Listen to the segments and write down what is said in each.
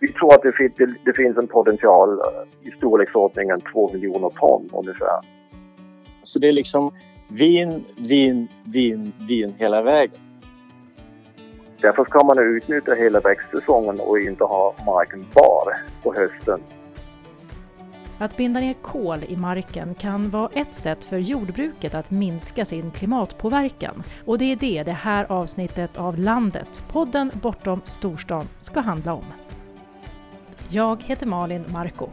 Vi tror att det, finns, det, det finns en potential i storleksordningen 2 miljoner ton ungefär. Så det är liksom vin, vin, vin, vin hela vägen. Därför ska man utnyttja hela växtsäsongen och inte ha marken bar på hösten. Att binda ner kol i marken kan vara ett sätt för jordbruket att minska sin klimatpåverkan. Och det är det det här avsnittet av Landet, podden bortom storstan, ska handla om. Jag heter Malin Marko.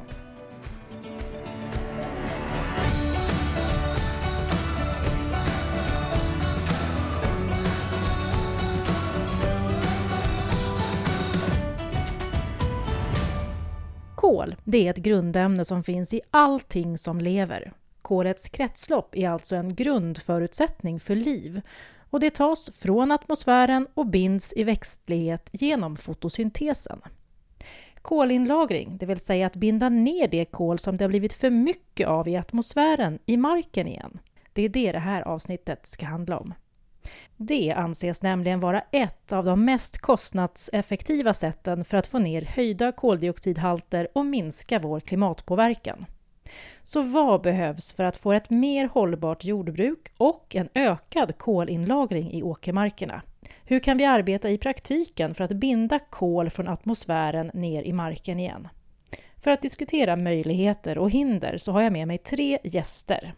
Kol, det är ett grundämne som finns i allting som lever. Kolets kretslopp är alltså en grundförutsättning för liv och det tas från atmosfären och binds i växtlighet genom fotosyntesen. Kolinlagring, det vill säga att binda ner det kol som det har blivit för mycket av i atmosfären i marken igen. Det är det det här avsnittet ska handla om. Det anses nämligen vara ett av de mest kostnadseffektiva sätten för att få ner höjda koldioxidhalter och minska vår klimatpåverkan. Så vad behövs för att få ett mer hållbart jordbruk och en ökad kolinlagring i åkermarkerna? Hur kan vi arbeta i praktiken för att binda kol från atmosfären ner i marken igen? För att diskutera möjligheter och hinder så har jag med mig tre gäster.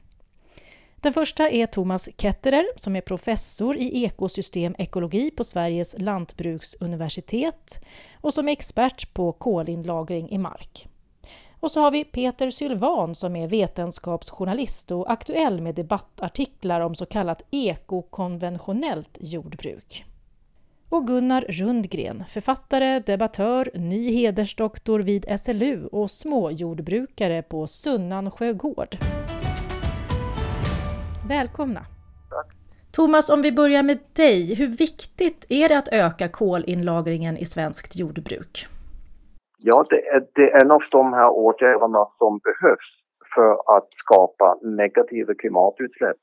Den första är Thomas Ketterer som är professor i ekosystemekologi på Sveriges lantbruksuniversitet och som är expert på kolinlagring i mark. Och så har vi Peter Sylvan som är vetenskapsjournalist och aktuell med debattartiklar om så kallat ekokonventionellt jordbruk. Och Gunnar Rundgren, författare, debattör, ny hedersdoktor vid SLU och småjordbrukare på Sunnansjö gård. Välkomna! Thomas, om vi börjar med dig. Hur viktigt är det att öka kolinlagringen i svenskt jordbruk? Ja, det är, det är en av de här åtgärderna som behövs för att skapa negativa klimatutsläpp.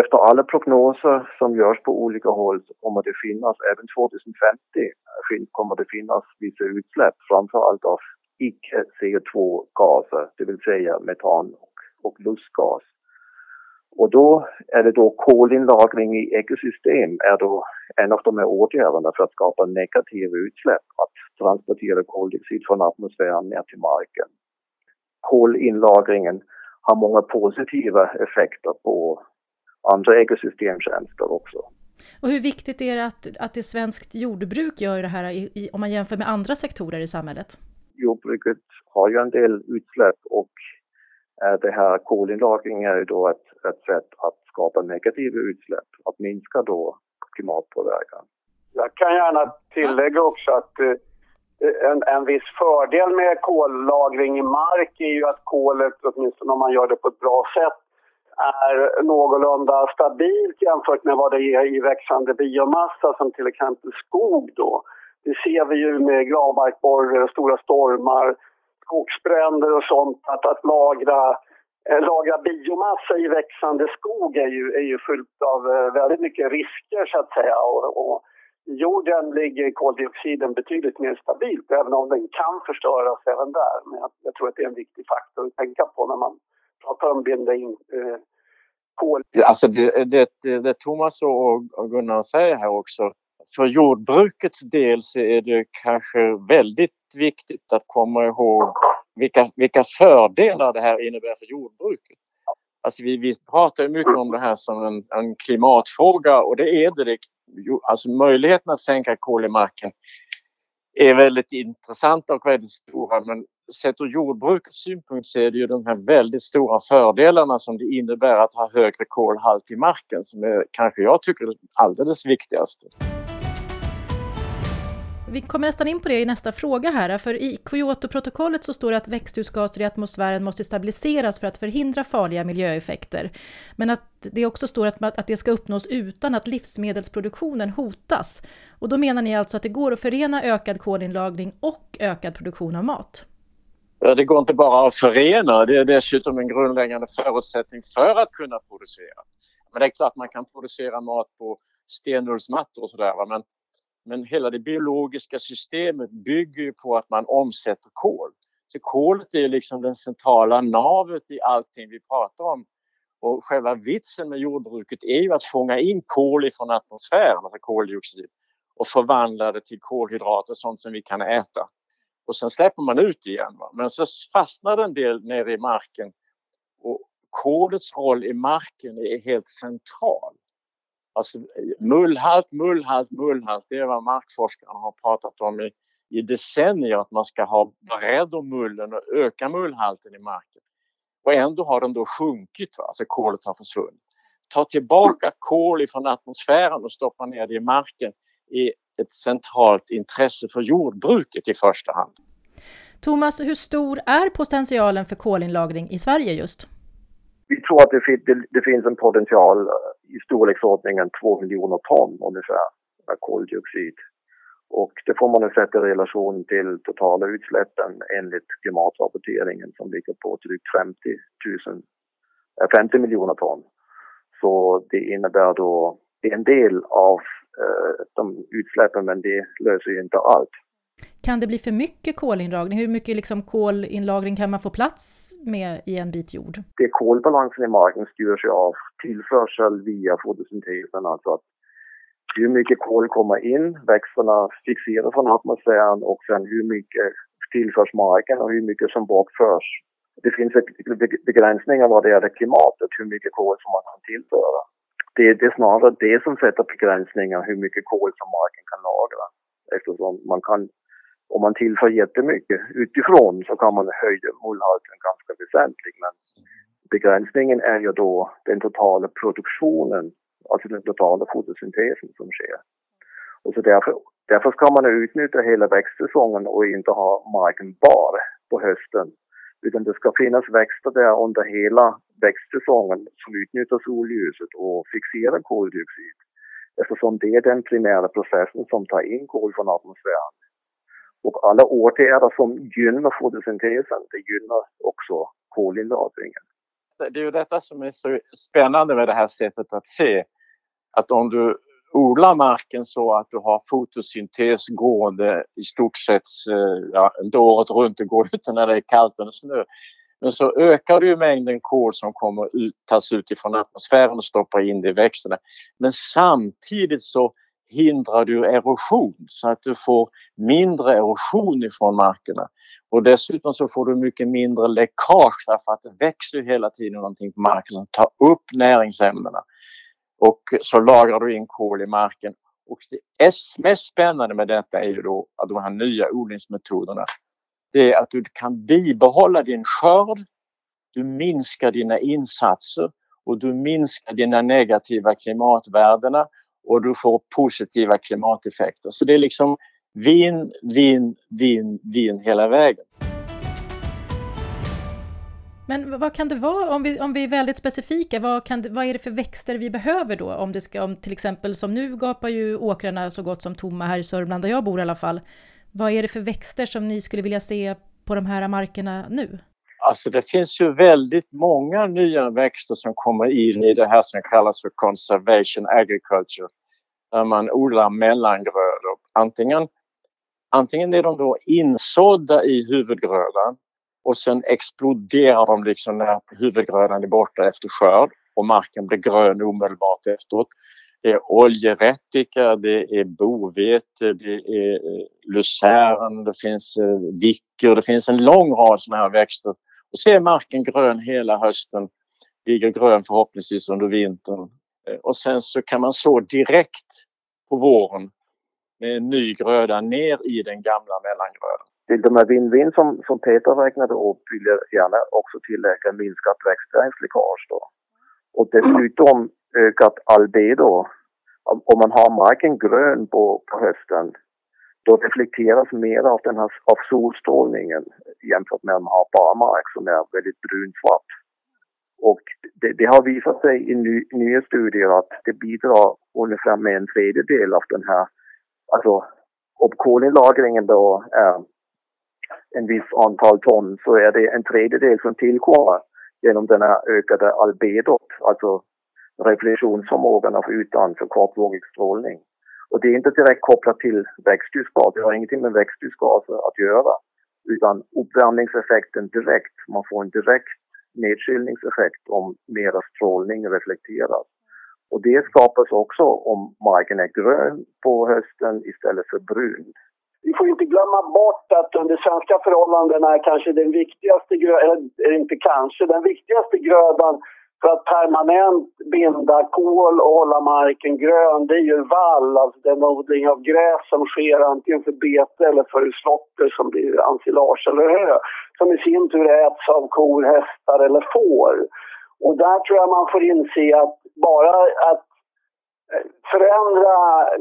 Efter alla prognoser som görs på olika håll så kommer det finnas, även 2050 kommer det finnas vissa utsläpp, framförallt av icke-CO2-gaser, det vill säga metan och, och lustgas. Och då är det då kolinlagring i ekosystem är då en av de här åtgärderna för att skapa negativa utsläpp, att transportera koldioxid från atmosfären ner till marken. Kolinlagringen har många positiva effekter på andra ekosystemtjänster också. Och hur viktigt är det att, att det svenskt jordbruk gör det här i, i, om man jämför med andra sektorer i samhället? Jordbruket har ju en del utsläpp och Eh, det här kolinlagring är ju då ett, ett sätt att skapa negativa utsläpp, att minska då klimatpåverkan. Jag kan gärna tillägga också att eh, en, en viss fördel med kollagring i mark är ju att kolet, åtminstone om man gör det på ett bra sätt, är någorlunda stabilt jämfört med vad det är i växande biomassa som till exempel skog då. Det ser vi ju med granbarkborrar, stora stormar, skogsbränder och sånt, att, att lagra, eh, lagra biomassa i växande skog är ju, är ju fullt av eh, väldigt mycket risker så att säga. Och, och i jorden ligger koldioxiden betydligt mer stabilt, även om den kan förstöras även där. Men jag, jag tror att det är en viktig faktor att tänka på när man pratar om binda in eh, kol. Alltså det, det, det Thomas och Gunnar säger här också, för jordbrukets del så är det kanske väldigt viktigt att komma ihåg vilka, vilka fördelar det här innebär för jordbruket. Alltså vi, vi pratar mycket om det här som en, en klimatfråga och det är det. Alltså möjligheten att sänka kol i marken är väldigt intressanta och väldigt stora men sett ur jordbrukets synpunkt så är det ju de här väldigt stora fördelarna som det innebär att ha högre kolhalt i marken som är kanske jag tycker alldeles viktigaste. Vi kommer nästan in på det i nästa fråga här, för i Kyotoprotokollet så står det att växthusgaser i atmosfären måste stabiliseras för att förhindra farliga miljöeffekter. Men att det också står att, att det ska uppnås utan att livsmedelsproduktionen hotas. Och då menar ni alltså att det går att förena ökad kolinlagring och ökad produktion av mat? Det går inte bara att förena, det är dessutom en grundläggande förutsättning för att kunna producera. Men det är klart man kan producera mat på stenullsmattor och sådär men men hela det biologiska systemet bygger ju på att man omsätter kol. Så kolet är liksom den centrala navet i allting vi pratar om. Och själva vitsen med jordbruket är ju att fånga in kol från atmosfären, alltså koldioxid, och förvandla det till kolhydrater, sånt som vi kan äta. Och sen släpper man ut igen. Va? Men så fastnar en del nere i marken och kolets roll i marken är helt central. Alltså mullhalt, mullhalt, mullhalt, det är vad markforskarna har pratat om i, i decennier att man ska ha bredd om mullen och öka mullhalten i marken. Och ändå har den då sjunkit, va? alltså kolet har försvunnit. Ta tillbaka kol ifrån atmosfären och stoppa ner det i marken är ett centralt intresse för jordbruket i första hand. Thomas, hur stor är potentialen för kolinlagring i Sverige just? Vi tror att det, det, det finns en potential eh, i storleksordningen 2 miljoner ton ungefär koldioxid. Och det får man nu sätta i relation till totala utsläppen enligt klimatrapporteringen som ligger på drygt 50, 000, 50 miljoner ton. Så det innebär då en del av eh, de utsläppen men det löser ju inte allt. Kan det bli för mycket kolinlagring? Hur mycket liksom kolinlagring kan man få plats med i en bit jord? Det kolbalansen i marken styrs ju av tillförsel via fotosyntesen, alltså att hur mycket kol kommer in, växterna fixerar från atmosfären och sen hur mycket tillförs marken och hur mycket som bortförs. Det finns begränsningar vad det gäller klimatet, hur mycket kol som man kan tillföra. Det, det är snarare det som sätter begränsningar hur mycket kol som marken kan lagra. Eftersom man kan, om man tillför jättemycket utifrån så kan man höja mullhalten ganska väsentligt. Men begränsningen är ju då den totala produktionen alltså den totala fotosyntesen som sker. Och så därför, därför ska man utnyttja hela växtsäsongen och inte ha marken bar på hösten. Utan det ska finnas växter där under hela växtsäsongen som utnyttjar solljuset och fixerar koldioxid. Eftersom det är den primära processen som tar in kol från atmosfären. Och alla åtgärder som gynnar fotosyntesen, det gynnar också kolinlagringen. Det är ju detta som är så spännande med det här sättet att se att om du odlar marken så att du har fotosyntes gående i stort sett, eh, ja, inte året runt, det går inte när det är kallt och snö. Men så ökar du mängden kol som kommer ut, tas ut ifrån atmosfären och stoppar in det i växterna. Men samtidigt så hindrar du erosion så att du får mindre erosion ifrån markerna. Och dessutom så får du mycket mindre läckage därför att det växer hela tiden någonting på marken som tar upp näringsämnena. Och så lagrar du in kol i marken. Och det mest spännande med detta är ju då att de här nya odlingsmetoderna. Det är att du kan bibehålla din skörd. Du minskar dina insatser och du minskar dina negativa klimatvärdena och du får positiva klimateffekter. Så det är liksom vin, vin, vin, vin hela vägen. Men vad kan det vara, om vi, om vi är väldigt specifika, vad, kan det, vad är det för växter vi behöver då? Om det ska, om till exempel som nu gapar ju åkrarna så gott som tomma här i Sörmland där jag bor i alla fall. Vad är det för växter som ni skulle vilja se på de här markerna nu? Alltså det finns ju väldigt många nya växter som kommer in i det här som kallas för conservation agriculture. Där man odlar mellangrödor. Antingen, antingen är de då insådda i huvudgrödan och sen exploderar de liksom när huvudgrödan är borta efter skörd och marken blir grön omedelbart efteråt. Det är oljerättika, det är bovete, det är eh, lucern, det finns eh, vicker, det finns en lång rad sådana här växter. Och så är marken grön hela hösten, ligger grön förhoppningsvis under vintern. Eh, och sen så kan man så direkt på våren med en ny gröda ner i den gamla mellangrödan. Till de här win-win som, som Peter räknade upp vill jag gärna också tillägga minskat växtnäringsläckage då. Och dessutom ökat albedo. Om man har marken grön på, på hösten då reflekteras mer av, den här, av solstrålningen jämfört med om man har barmark som är väldigt brunsvart. Och det, det, har visat sig i ny, nya studier att det bidrar ungefär med en tredjedel av den här, alltså om kolinlagringen då är en viss antal ton så är det en tredjedel som tillkommer genom den här ökade albedot, alltså reflektionsförmågan av ytan för kortvågig strålning. Och det är inte direkt kopplat till växthusgas, det har ingenting med växthusgaser att göra. Utan uppvärmningseffekten direkt, man får en direkt nedkylningseffekt om mera strålning reflekteras. Och det skapas också om marken är grön på hösten istället för brun. Vi får inte glömma bort att under svenska förhållanden är kanske den viktigaste grödan, eller inte kanske, den viktigaste grödan för att permanent binda kol och hålla marken grön, det är ju vall, alltså den odling av gräs som sker antingen för bete eller för slotter som blir ensilage eller hö, som i sin tur äts av kor, hästar eller får. Och där tror jag man får inse att bara att förändra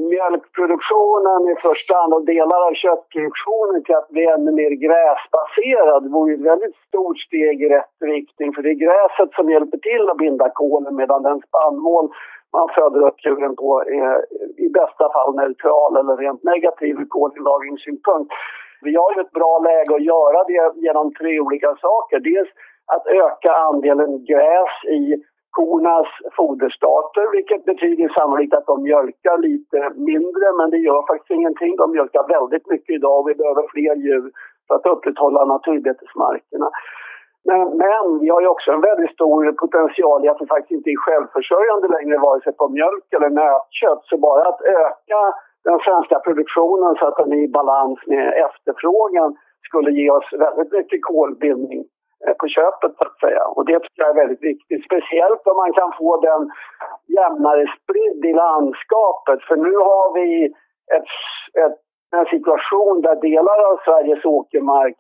mjölkproduktionen i första hand och delar av köttproduktionen till att bli ännu mer gräsbaserad vore ett väldigt stort steg i rätt riktning. För det är gräset som hjälper till att binda kolen medan den spannmål man föder upp djuren på är i bästa fall neutral eller rent negativ ur kolinlagringssynpunkt. Vi har ju ett bra läge att göra det genom tre olika saker. Dels att öka andelen gräs i kornas foderstater vilket betyder sannolikt att de mjölkar lite mindre men det gör faktiskt ingenting. De mjölkar väldigt mycket idag och vi behöver fler djur för att upprätthålla naturbetesmarkerna. Men, men vi har ju också en väldigt stor potential i att vi faktiskt inte är självförsörjande längre vare sig på mjölk eller nötkött. Så bara att öka den svenska produktionen så att den är i balans med efterfrågan skulle ge oss väldigt mycket kolbindning Eh, på köpet så att säga. Och det tycker jag är väldigt viktigt. Speciellt om man kan få den jämnare spridd i landskapet. För nu har vi ett, ett, en situation där delar av Sveriges åkermark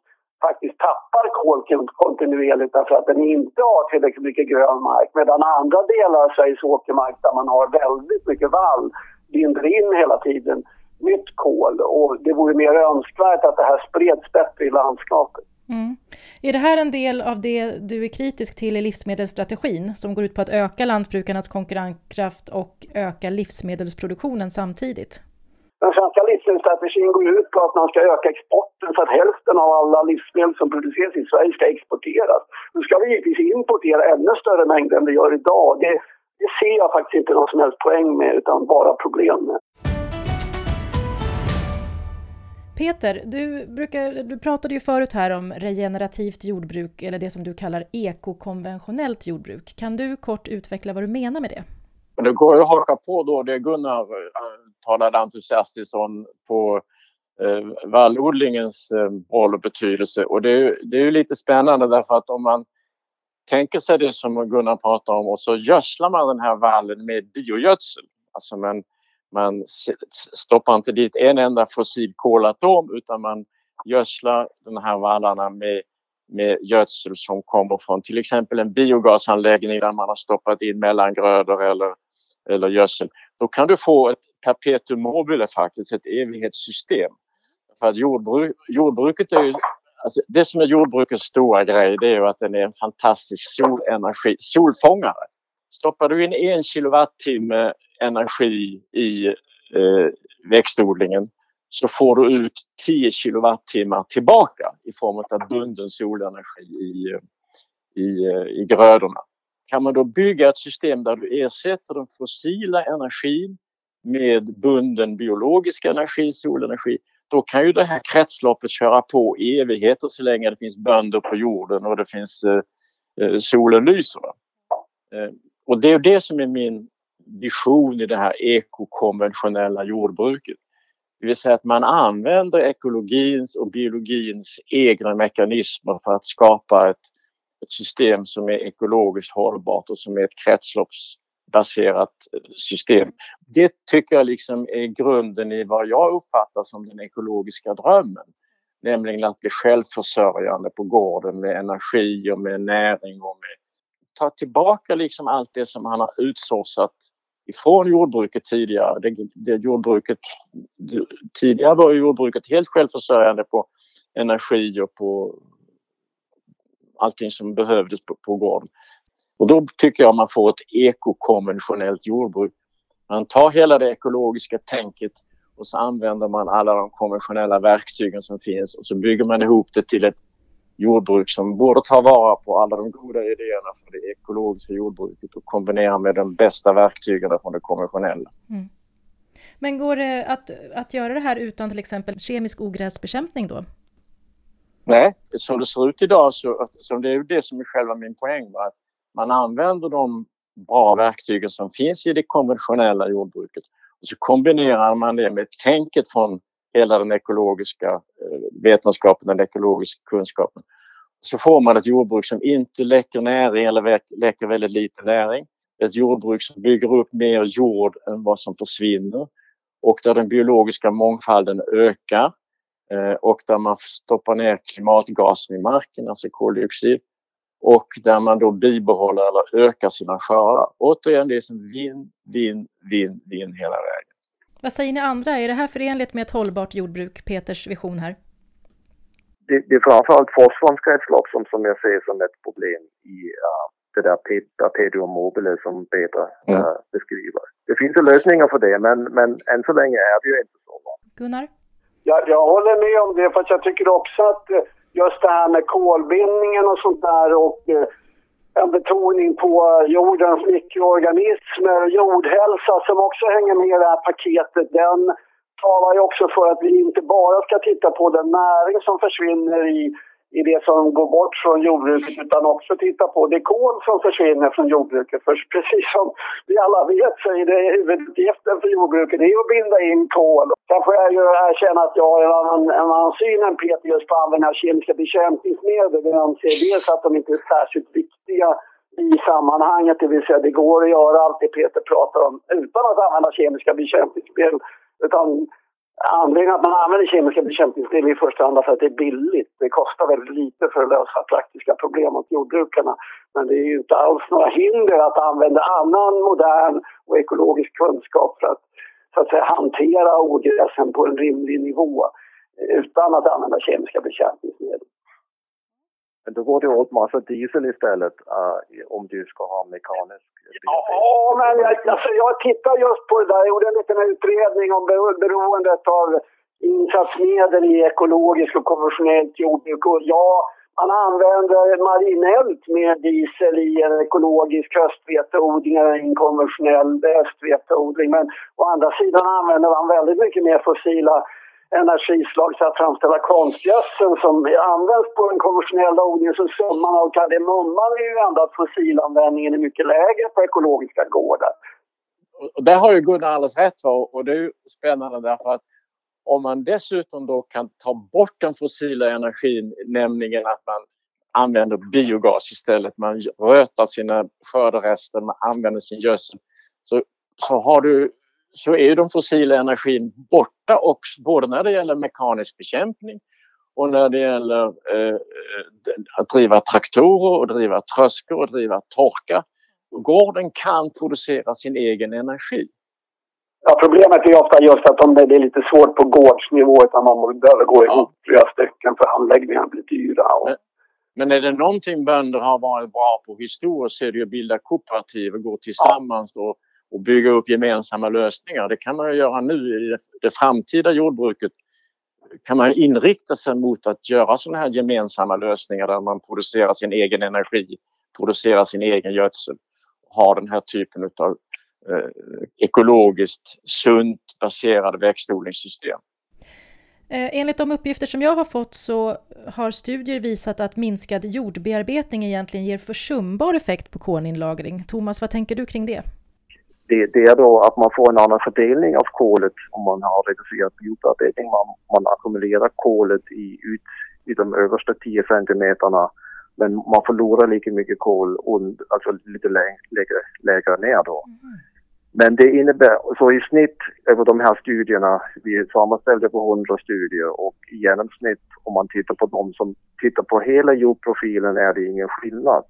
faktiskt tappar kol kontinuerligt därför att den inte har tillräckligt mycket grön mark. Medan andra delar av Sveriges åkermark där man har väldigt mycket vall binder in hela tiden nytt kol. Och det vore mer önskvärt att det här spreds bättre i landskapet. Mm. Är det här en del av det du är kritisk till i livsmedelsstrategin som går ut på att öka lantbrukarnas konkurrenskraft och öka livsmedelsproduktionen samtidigt? Den svenska livsmedelsstrategin går ut på att man ska öka exporten så att hälften av alla livsmedel som produceras i Sverige ska exporteras. Nu ska vi givetvis importera ännu större mängder än vi gör idag. Det, det ser jag faktiskt inte någon som helst poäng med utan bara problem med. Peter, du, brukar, du pratade ju förut här om regenerativt jordbruk eller det som du kallar ekokonventionellt jordbruk. Kan du kort utveckla vad du menar med det? Det går att haka på då det Gunnar eh, talade entusiastiskt om på eh, vallodlingens eh, roll och betydelse. Och det är, det är ju lite spännande därför att om man tänker sig det som Gunnar pratar om och så gödslar man den här vallen med biogödsel, alltså med man stoppar inte dit en enda fossil kolatom utan man gödslar de här vallarna med, med gödsel som kommer från till exempel en biogasanläggning där man har stoppat in mellangrödor eller, eller gödsel. Då kan du få ett perpetuum mobile faktiskt, ett evighetssystem. För att jordbruk, jordbruket är ju Alltså det som är jordbrukets stora grej det är ju att den är en fantastisk solenergi, solfångare. Stoppar du in en kilowattimme energi i eh, växtodlingen så får du ut 10 kilowattimmar tillbaka i form av bunden solenergi i, i, eh, i grödorna. Kan man då bygga ett system där du ersätter den fossila energin med bunden biologisk energi, solenergi, då kan ju det här kretsloppet köra på i evigheter så länge det finns bönder på jorden och det finns eh, eh solen lyser. Eh, och det är det som är min vision i det här ekokonventionella jordbruket. Det vill säga att man använder ekologins och biologins egna mekanismer för att skapa ett, ett system som är ekologiskt hållbart och som är ett kretsloppsbaserat eh, system. Det tycker jag liksom är grunden i vad jag uppfattar som den ekologiska drömmen. Nämligen att bli självförsörjande på gården med energi och med näring och med ta tillbaka liksom allt det som han har utsourcat ifrån jordbruket tidigare. Det, det jordbruket, det, tidigare var jordbruket helt självförsörjande på energi och på allting som behövdes på, på gården. Och då tycker jag man får ett ekokonventionellt jordbruk. Man tar hela det ekologiska tänket och så använder man alla de konventionella verktygen som finns och så bygger man ihop det till ett jordbruk som borde ta vara på alla de goda idéerna för det ekologiska jordbruket och kombinera med de bästa verktygen från det konventionella. Mm. Men går det att, att göra det här utan till exempel kemisk ogräsbekämpning då? Nej, som det ser ut idag så, så det är ju det som är själva min poäng. Va? Att man använder de bra verktygen som finns i det konventionella jordbruket och så kombinerar man det med tänket från hela den ekologiska eh, vetenskapen, den ekologiska kunskapen. Så får man ett jordbruk som inte läcker näring eller läcker väldigt lite näring. Ett jordbruk som bygger upp mer jord än vad som försvinner och där den biologiska mångfalden ökar eh, och där man stoppar ner klimatgasen i marken, alltså koldioxid och där man då bibehåller eller ökar sina skördar. Återigen, det är som vinn, vinn, vinn, vinn hela vägen. Vad säger ni andra? Är det här förenligt med ett hållbart jordbruk, Peters vision här? Det, det är framförallt fosforns kretslopp som, som jag ser som ett problem i uh, det där perpetuum mobile som Peter uh, mm. beskriver. Det finns ju lösningar för det, men, men än så länge är det ju inte så. Gunnar? Ja, jag håller med om det, för jag tycker också att eh, just det här med kolbindningen och sånt där och en betoning på jordens mikroorganismer och jordhälsa som också hänger med i det här paketet. Den talar ju också för att vi inte bara ska titta på den näring som försvinner i i det som går bort från jordbruket utan också titta på det kol som försvinner från jordbruket. För precis som vi alla vet så är det huvuduppgiften för jordbruket det är att binda in kol. Sen får jag ju erkänna att jag har en annan, en annan syn än Peter just på användning av kemiska bekämpningsmedel. Jag anser dels att de inte är särskilt viktiga i sammanhanget, det vill säga det går att göra allt det Peter pratar om utan att använda kemiska bekämpningsmedel. Utan Anledningen att man använder kemiska bekämpningsmedel i första hand är att det är billigt. Det kostar väldigt lite för att lösa praktiska problem åt jordbrukarna. Men det är ju inte alls några hinder att använda annan modern och ekologisk kunskap för att, så att säga, hantera ogräsen på en rimlig nivå eh, utan att använda kemiska bekämpningsmedel. Men då går det åt massa diesel istället uh, om du ska ha mekanisk Ja, men jag, alltså, jag tittar just på det där. Jag gjorde en liten utredning om beroendet av insatsmedel i ekologiskt och konventionellt jordbruk. Och ja, man använder marinellt med diesel i en ekologisk höstveteodling eller en konventionell höstveteodling. Men å andra sidan använder man väldigt mycket mer fossila energislag för att framställa konstgödsel som används på den konventionella odlingen så summan av kardemumman är ju ändå att fossilanvändningen är mycket lägre på ekologiska gårdar. Och där har ju Gunnar alldeles rätt och det är ju spännande därför att om man dessutom då kan ta bort den fossila energin, nämligen att man använder biogas istället, man rötar sina skörderester, man använder sin gödsel, så, så har du så är de fossila energin borta också, både när det gäller mekanisk bekämpning och när det gäller eh, att driva traktorer och driva tröskor och driva torka. Gården kan producera sin egen energi. Ja, problemet är ofta just att det är lite svårt på gårdsnivå utan man behöver gå ihop ja. flera stycken för handläggningen blir dyra. Och... Men, men är det någonting bönder har varit bra på historiskt så är det att bilda kooperativ och gå tillsammans ja. och och bygga upp gemensamma lösningar. Det kan man göra nu i det framtida jordbruket. kan man inrikta sig mot att göra sådana här gemensamma lösningar där man producerar sin egen energi, producerar sin egen gödsel och har den här typen av eh, ekologiskt sunt baserade växtodlingssystem. Eh, enligt de uppgifter som jag har fått så har studier visat att minskad jordbearbetning egentligen ger försumbar effekt på kolinlagring. Thomas, vad tänker du kring det? Det, det, är då att man får en annan fördelning av kolet om man har reducerat jordbearbetning. Man, man ackumulerar kolet i, ut, i de översta 10 centimeterna men man förlorar lika mycket kol und, alltså lite lägre, lägre ner då. Mm. Men det innebär, så i snitt över de här studierna, vi sammanställde på 100 studier och i genomsnitt om man tittar på de som tittar på hela jordprofilen är det ingen skillnad.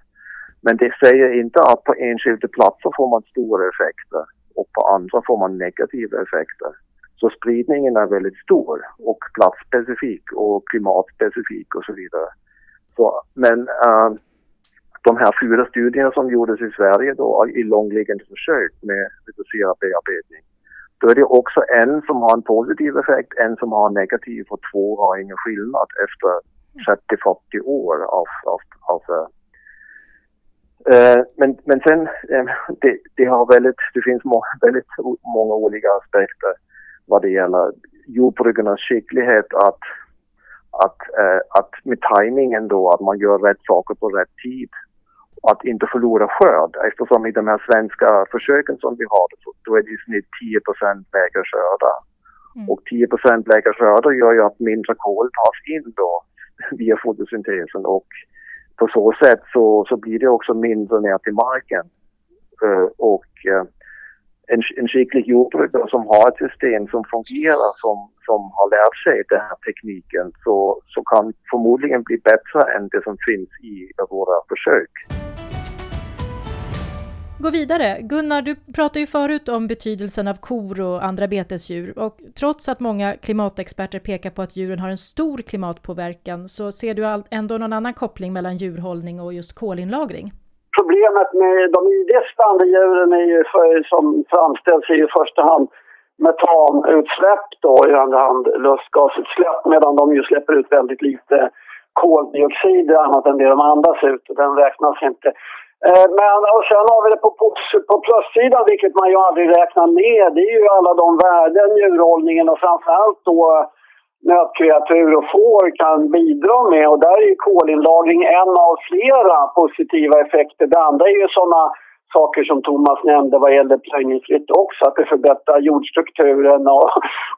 Men det säger inte att på enskilda platser får man stora effekter och på andra får man negativa effekter. Så spridningen är väldigt stor och platsspecifik och klimatspecifik och så vidare. Så, men äh, de här fyra studierna som gjordes i Sverige då i långliggande försök med reducerad bearbetning. Då är det också en som har en positiv effekt, en som har en negativ och två har ingen skillnad efter 30-40 år av, av, av men, men sen, eh, det, det, har väldigt, det finns må, väldigt många olika aspekter. vad det gäller jordbrukarnas skicklighet att, att, äh, att med tajmingen då, att man gör rätt saker på rätt tid. Att inte förlora skörd eftersom i de här svenska försöken som vi har då är det i snitt 10 lägre skördar. Mm. Och 10% lägre skördar gör ju att mindre kol tas in då via fotosyntesen och på så sätt så, så blir det också mindre ner till marken. Uh, och uh, en, en skicklig jordbrukare som har ett system som fungerar, som, som har lärt sig den här tekniken, så, så kan förmodligen bli bättre än det som finns i våra försök. Gå vidare. Gunnar, du pratade ju förut om betydelsen av kor och andra betesdjur och trots att många klimatexperter pekar på att djuren har en stor klimatpåverkan så ser du ändå någon annan koppling mellan djurhållning och just kolinlagring? Problemet med de idestande djuren är ju för, som framställs i första hand metanutsläpp då, i andra hand lustgasutsläpp medan de ju släpper ut väldigt lite koldioxid annat än det de andas ut. och Den räknas inte. Eh, men och sen har vi det på, på, på plussidan, vilket man ju aldrig räknar med. Det är ju alla de värden djurhållningen och framförallt då eh, nötkreatur och får kan bidra med. Och där är ju kolinlagring en av flera positiva effekter. Det andra är ju sådana saker som Thomas nämnde vad gäller plöjningsfritt också, att det förbättrar jordstrukturen och,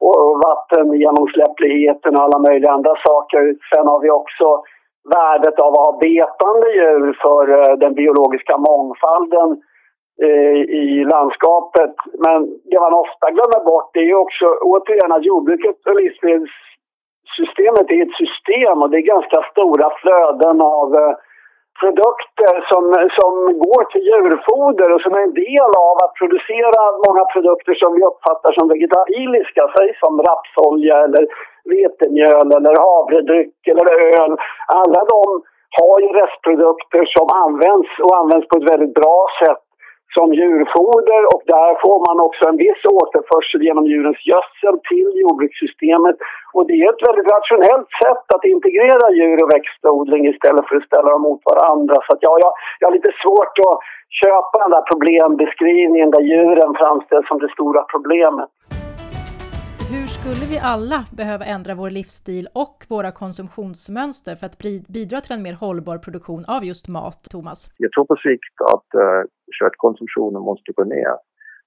och vattengenomsläppligheten och alla möjliga andra saker. Sen har vi också värdet av att ha betande djur för eh, den biologiska mångfalden eh, i landskapet. Men det man ofta glömmer bort är ju också återigen att jordbruket och livsmedelssystemet är ett system och det är ganska stora flöden av eh, produkter som, som går till djurfoder och som är en del av att producera många produkter som vi uppfattar som vegetabiliska, säg som rapsolja eller vetemjöl eller havredryck eller öl. Alla de har ju restprodukter som används och används på ett väldigt bra sätt som djurfoder och där får man också en viss återförsel genom djurens gödsel till jordbrukssystemet. Och det är ett väldigt rationellt sätt att integrera djur och växtodling istället för att ställa dem mot varandra. Så ja, jag, jag har lite svårt att köpa den där problembeskrivningen där djuren framställs som det stora problemet. Hur skulle vi alla behöva ändra vår livsstil och våra konsumtionsmönster för att bidra till en mer hållbar produktion av just mat, Thomas? Jag tror på sikt att uh, köttkonsumtionen måste gå ner.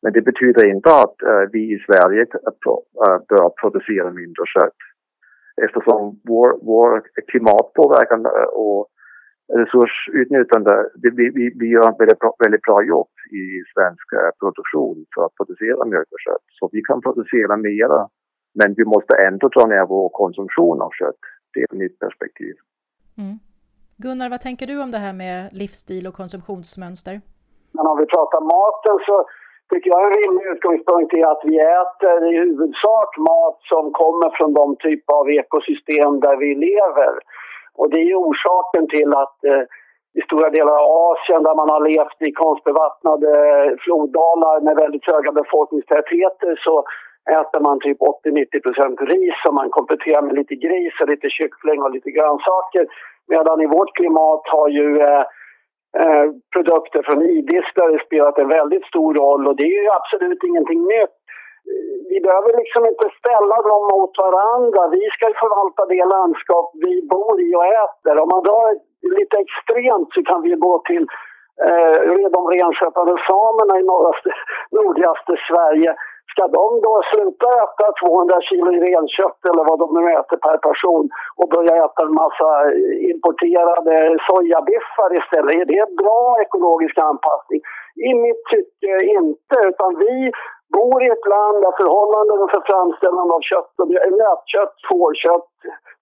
Men det betyder inte att uh, vi i Sverige uh, eh, bör producera mindre kött. Eftersom vår, vår klimatpåverkan och resursutnyttjande, vi, vi, vi gör ett väldigt bra, väldigt bra jobb i svensk produktion för att producera mjölk och kött. Så vi kan producera mera men vi måste ändå dra ner vår konsumtion av kött. Det är mitt perspektiv. Mm. Gunnar, vad tänker du om det här med livsstil och konsumtionsmönster? Men om vi pratar maten så tycker jag en rimlig utgångspunkt är att vi äter i huvudsak mat som kommer från de typer av ekosystem där vi lever. Och det är orsaken till att eh, i stora delar av Asien där man har levt i konstbevattnade eh, floddalar med väldigt höga befolkningstätheter så äter man typ 80-90 ris som man kompletterar med lite gris och lite kyckling och lite grönsaker. Medan i vårt klimat har ju eh, eh, produkter från idisslare spelat en väldigt stor roll och det är ju absolut ingenting nytt. Vi behöver liksom inte ställa dem mot varandra. Vi ska förvalta det landskap vi bor i och äter. Om man drar lite extremt så kan vi gå till eh, de renskötande samerna i norraste, nordligaste Sverige Ska de då sluta äta 200 kilo renkött eller vad de nu äter per person och börja äta en massa importerade sojabiffar istället? Är det bra ekologisk anpassning? I mitt tycke inte, utan vi bor i ett land där förhållandena för framställande av kött, nötkött, fårkött,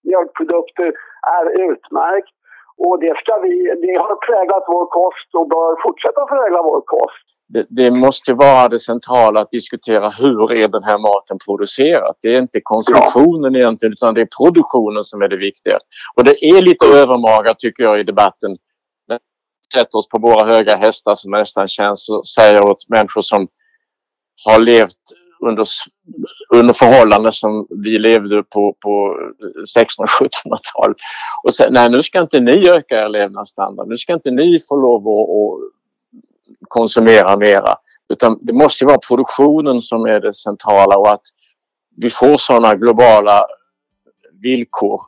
mjölkprodukter är utmärkt. Och det, ska vi, det har präglat vår kost och bör fortsätta prägla vår kost det, det, måste vara det centrala att diskutera hur är den här maten producerad. Det är inte konsumtionen ja. egentligen utan det är produktionen som är det viktiga. Och det är lite övermaga tycker jag i debatten. När vi sätter oss på våra höga hästar som nästan känns och säger åt människor som har levt under, under förhållanden som vi levde på, på 1600-1700-talet. Och säger nej nu ska inte ni öka er levnadsstandard. Nu ska inte ni få lov att konsumera mera. Utan det måste vara produktionen som är det centrala och att vi får sådana globala villkor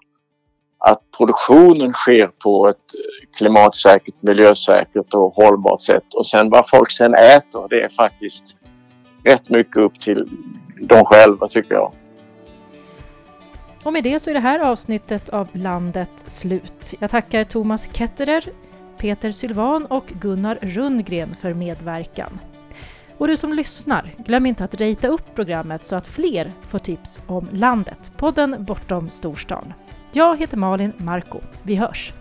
att produktionen sker på ett klimatsäkert, miljösäkert och hållbart sätt. Och sen vad folk sen äter, det är faktiskt rätt mycket upp till dem själva tycker jag. Och med det så är det här avsnittet av Landet slut. Jag tackar Thomas Ketterer, Peter Sylvan och Gunnar Rundgren för medverkan. Och du som lyssnar, glöm inte att rita upp programmet så att fler får tips om landet. Podden Bortom storstan. Jag heter Malin Marko. Vi hörs!